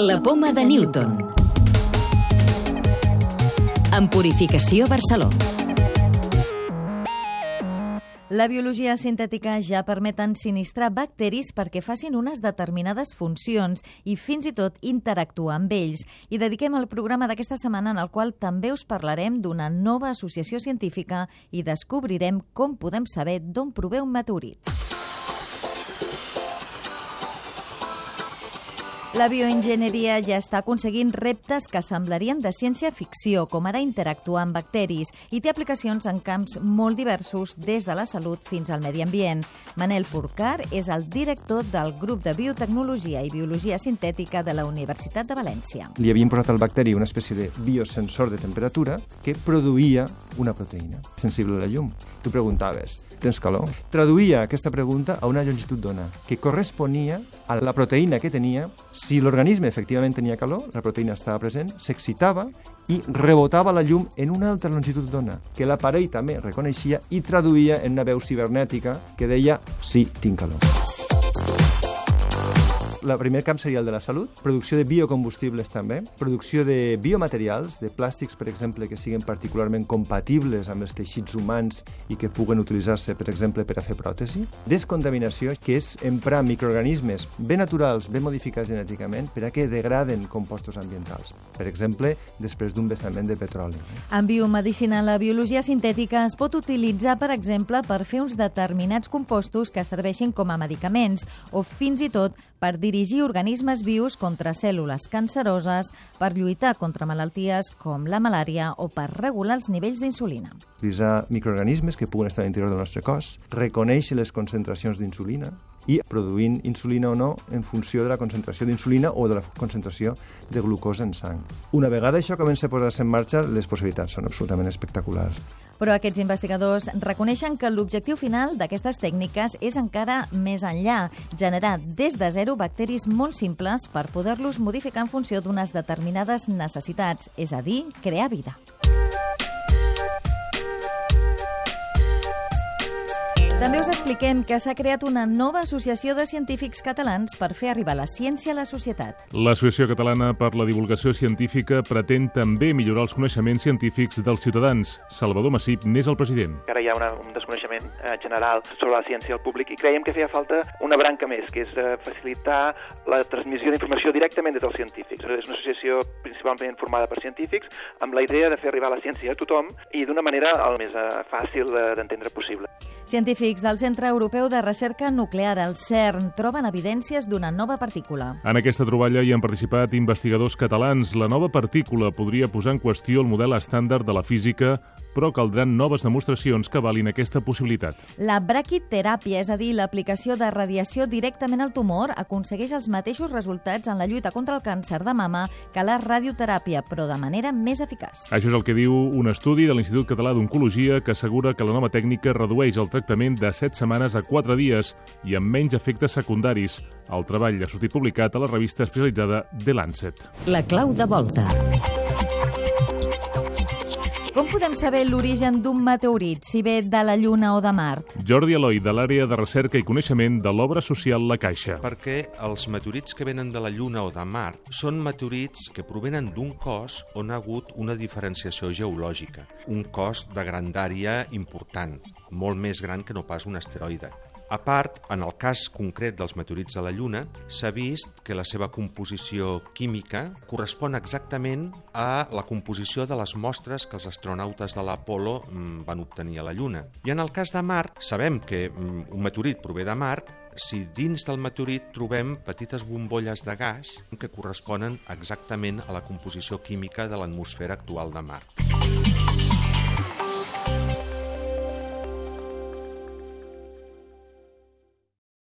La poma de Newton. En Purificació Barcelona. La biologia sintètica ja permet ensinistrar bacteris perquè facin unes determinades funcions i fins i tot interactuar amb ells. I dediquem el programa d'aquesta setmana en el qual també us parlarem d'una nova associació científica i descobrirem com podem saber d'on prové un meteorit. La bioenginyeria ja està aconseguint reptes que semblarien de ciència-ficció, com ara interactuar amb bacteris, i té aplicacions en camps molt diversos, des de la salut fins al medi ambient. Manel Purcar és el director del grup de biotecnologia i biologia sintètica de la Universitat de València. Li havien posat al bacteri una espècie de biosensor de temperatura que produïa una proteïna sensible a la llum. Tu preguntaves, tens calor? Traduïa aquesta pregunta a una longitud d'ona que corresponia a la proteïna que tenia. Si l'organisme efectivament tenia calor, la proteïna estava present, s'excitava i rebotava la llum en una altra longitud d'ona, que l'aparell també reconeixia i traduïa en una veu cibernètica que deia sí, tinc calor. La primer camp seria el de la salut, producció de biocombustibles també, producció de biomaterials, de plàstics, per exemple, que siguin particularment compatibles amb els teixits humans i que puguen utilitzar-se, per exemple, per a fer pròtesi. Descontaminació, que és emprar microorganismes ben naturals, ben modificats genèticament, per a que degraden compostos ambientals. Per exemple, després d'un vessament de petroli. En biomedicina, la biologia sintètica es pot utilitzar, per exemple, per fer uns determinats compostos que serveixin com a medicaments o fins i tot per dirigir organismes vius contra cèl·lules canceroses, per lluitar contra malalties com la malària o per regular els nivells d'insulina. Utilitzar microorganismes que puguen estar a l'interior del nostre cos, reconèixer les concentracions d'insulina, i produint insulina o no en funció de la concentració d'insulina o de la concentració de glucosa en sang. Una vegada això comença a posar-se en marxa, les possibilitats són absolutament espectaculars. Però aquests investigadors reconeixen que l'objectiu final d'aquestes tècniques és encara més enllà, generar des de zero bacteris molt simples per poder-los modificar en funció d'unes determinades necessitats, és a dir, crear vida. També us expliquem que s'ha creat una nova associació de científics catalans per fer arribar la ciència a la societat. L'Associació Catalana per la Divulgació Científica pretén també millorar els coneixements científics dels ciutadans. Salvador Massip n'és el president. Ara hi ha una, un desconeixement eh, general sobre la ciència al públic i creiem que feia falta una branca més, que és eh, facilitar la transmissió d'informació directament des dels científics. És una associació principalment formada per científics amb la idea de fer arribar la ciència a tothom i d'una manera el més eh, fàcil d'entendre possible. Científics del Centre Europeu de Recerca Nuclear, el CERN, troben evidències d'una nova partícula. En aquesta troballa hi han participat investigadors catalans. La nova partícula podria posar en qüestió el model estàndard de la física però caldran noves demostracions que valin aquesta possibilitat. La braquiteràpia, és a dir, l'aplicació de radiació directament al tumor, aconsegueix els mateixos resultats en la lluita contra el càncer de mama que la radioteràpia, però de manera més eficaç. Això és el que diu un estudi de l'Institut Català d'Oncologia que assegura que la nova tècnica redueix el tractament de 7 setmanes a 4 dies i amb menys efectes secundaris. El treball ha sortit publicat a la revista especialitzada The Lancet. La clau de volta. Com podem saber l'origen d'un meteorit, si ve de la Lluna o de Mart? Jordi Eloi, de l'àrea de recerca i coneixement de l'obra social La Caixa. Perquè els meteorits que venen de la Lluna o de Mart són meteorits que provenen d'un cos on ha hagut una diferenciació geològica, un cos de grandària important, molt més gran que no pas un asteroide. A part, en el cas concret dels meteorits de la Lluna, s'ha vist que la seva composició química correspon exactament a la composició de les mostres que els astronautes de l'Apolo mm, van obtenir a la Lluna. I en el cas de Mart, sabem que mm, un meteorit prové de Mart si dins del meteorit trobem petites bombolles de gas que corresponen exactament a la composició química de l'atmosfera actual de Mart.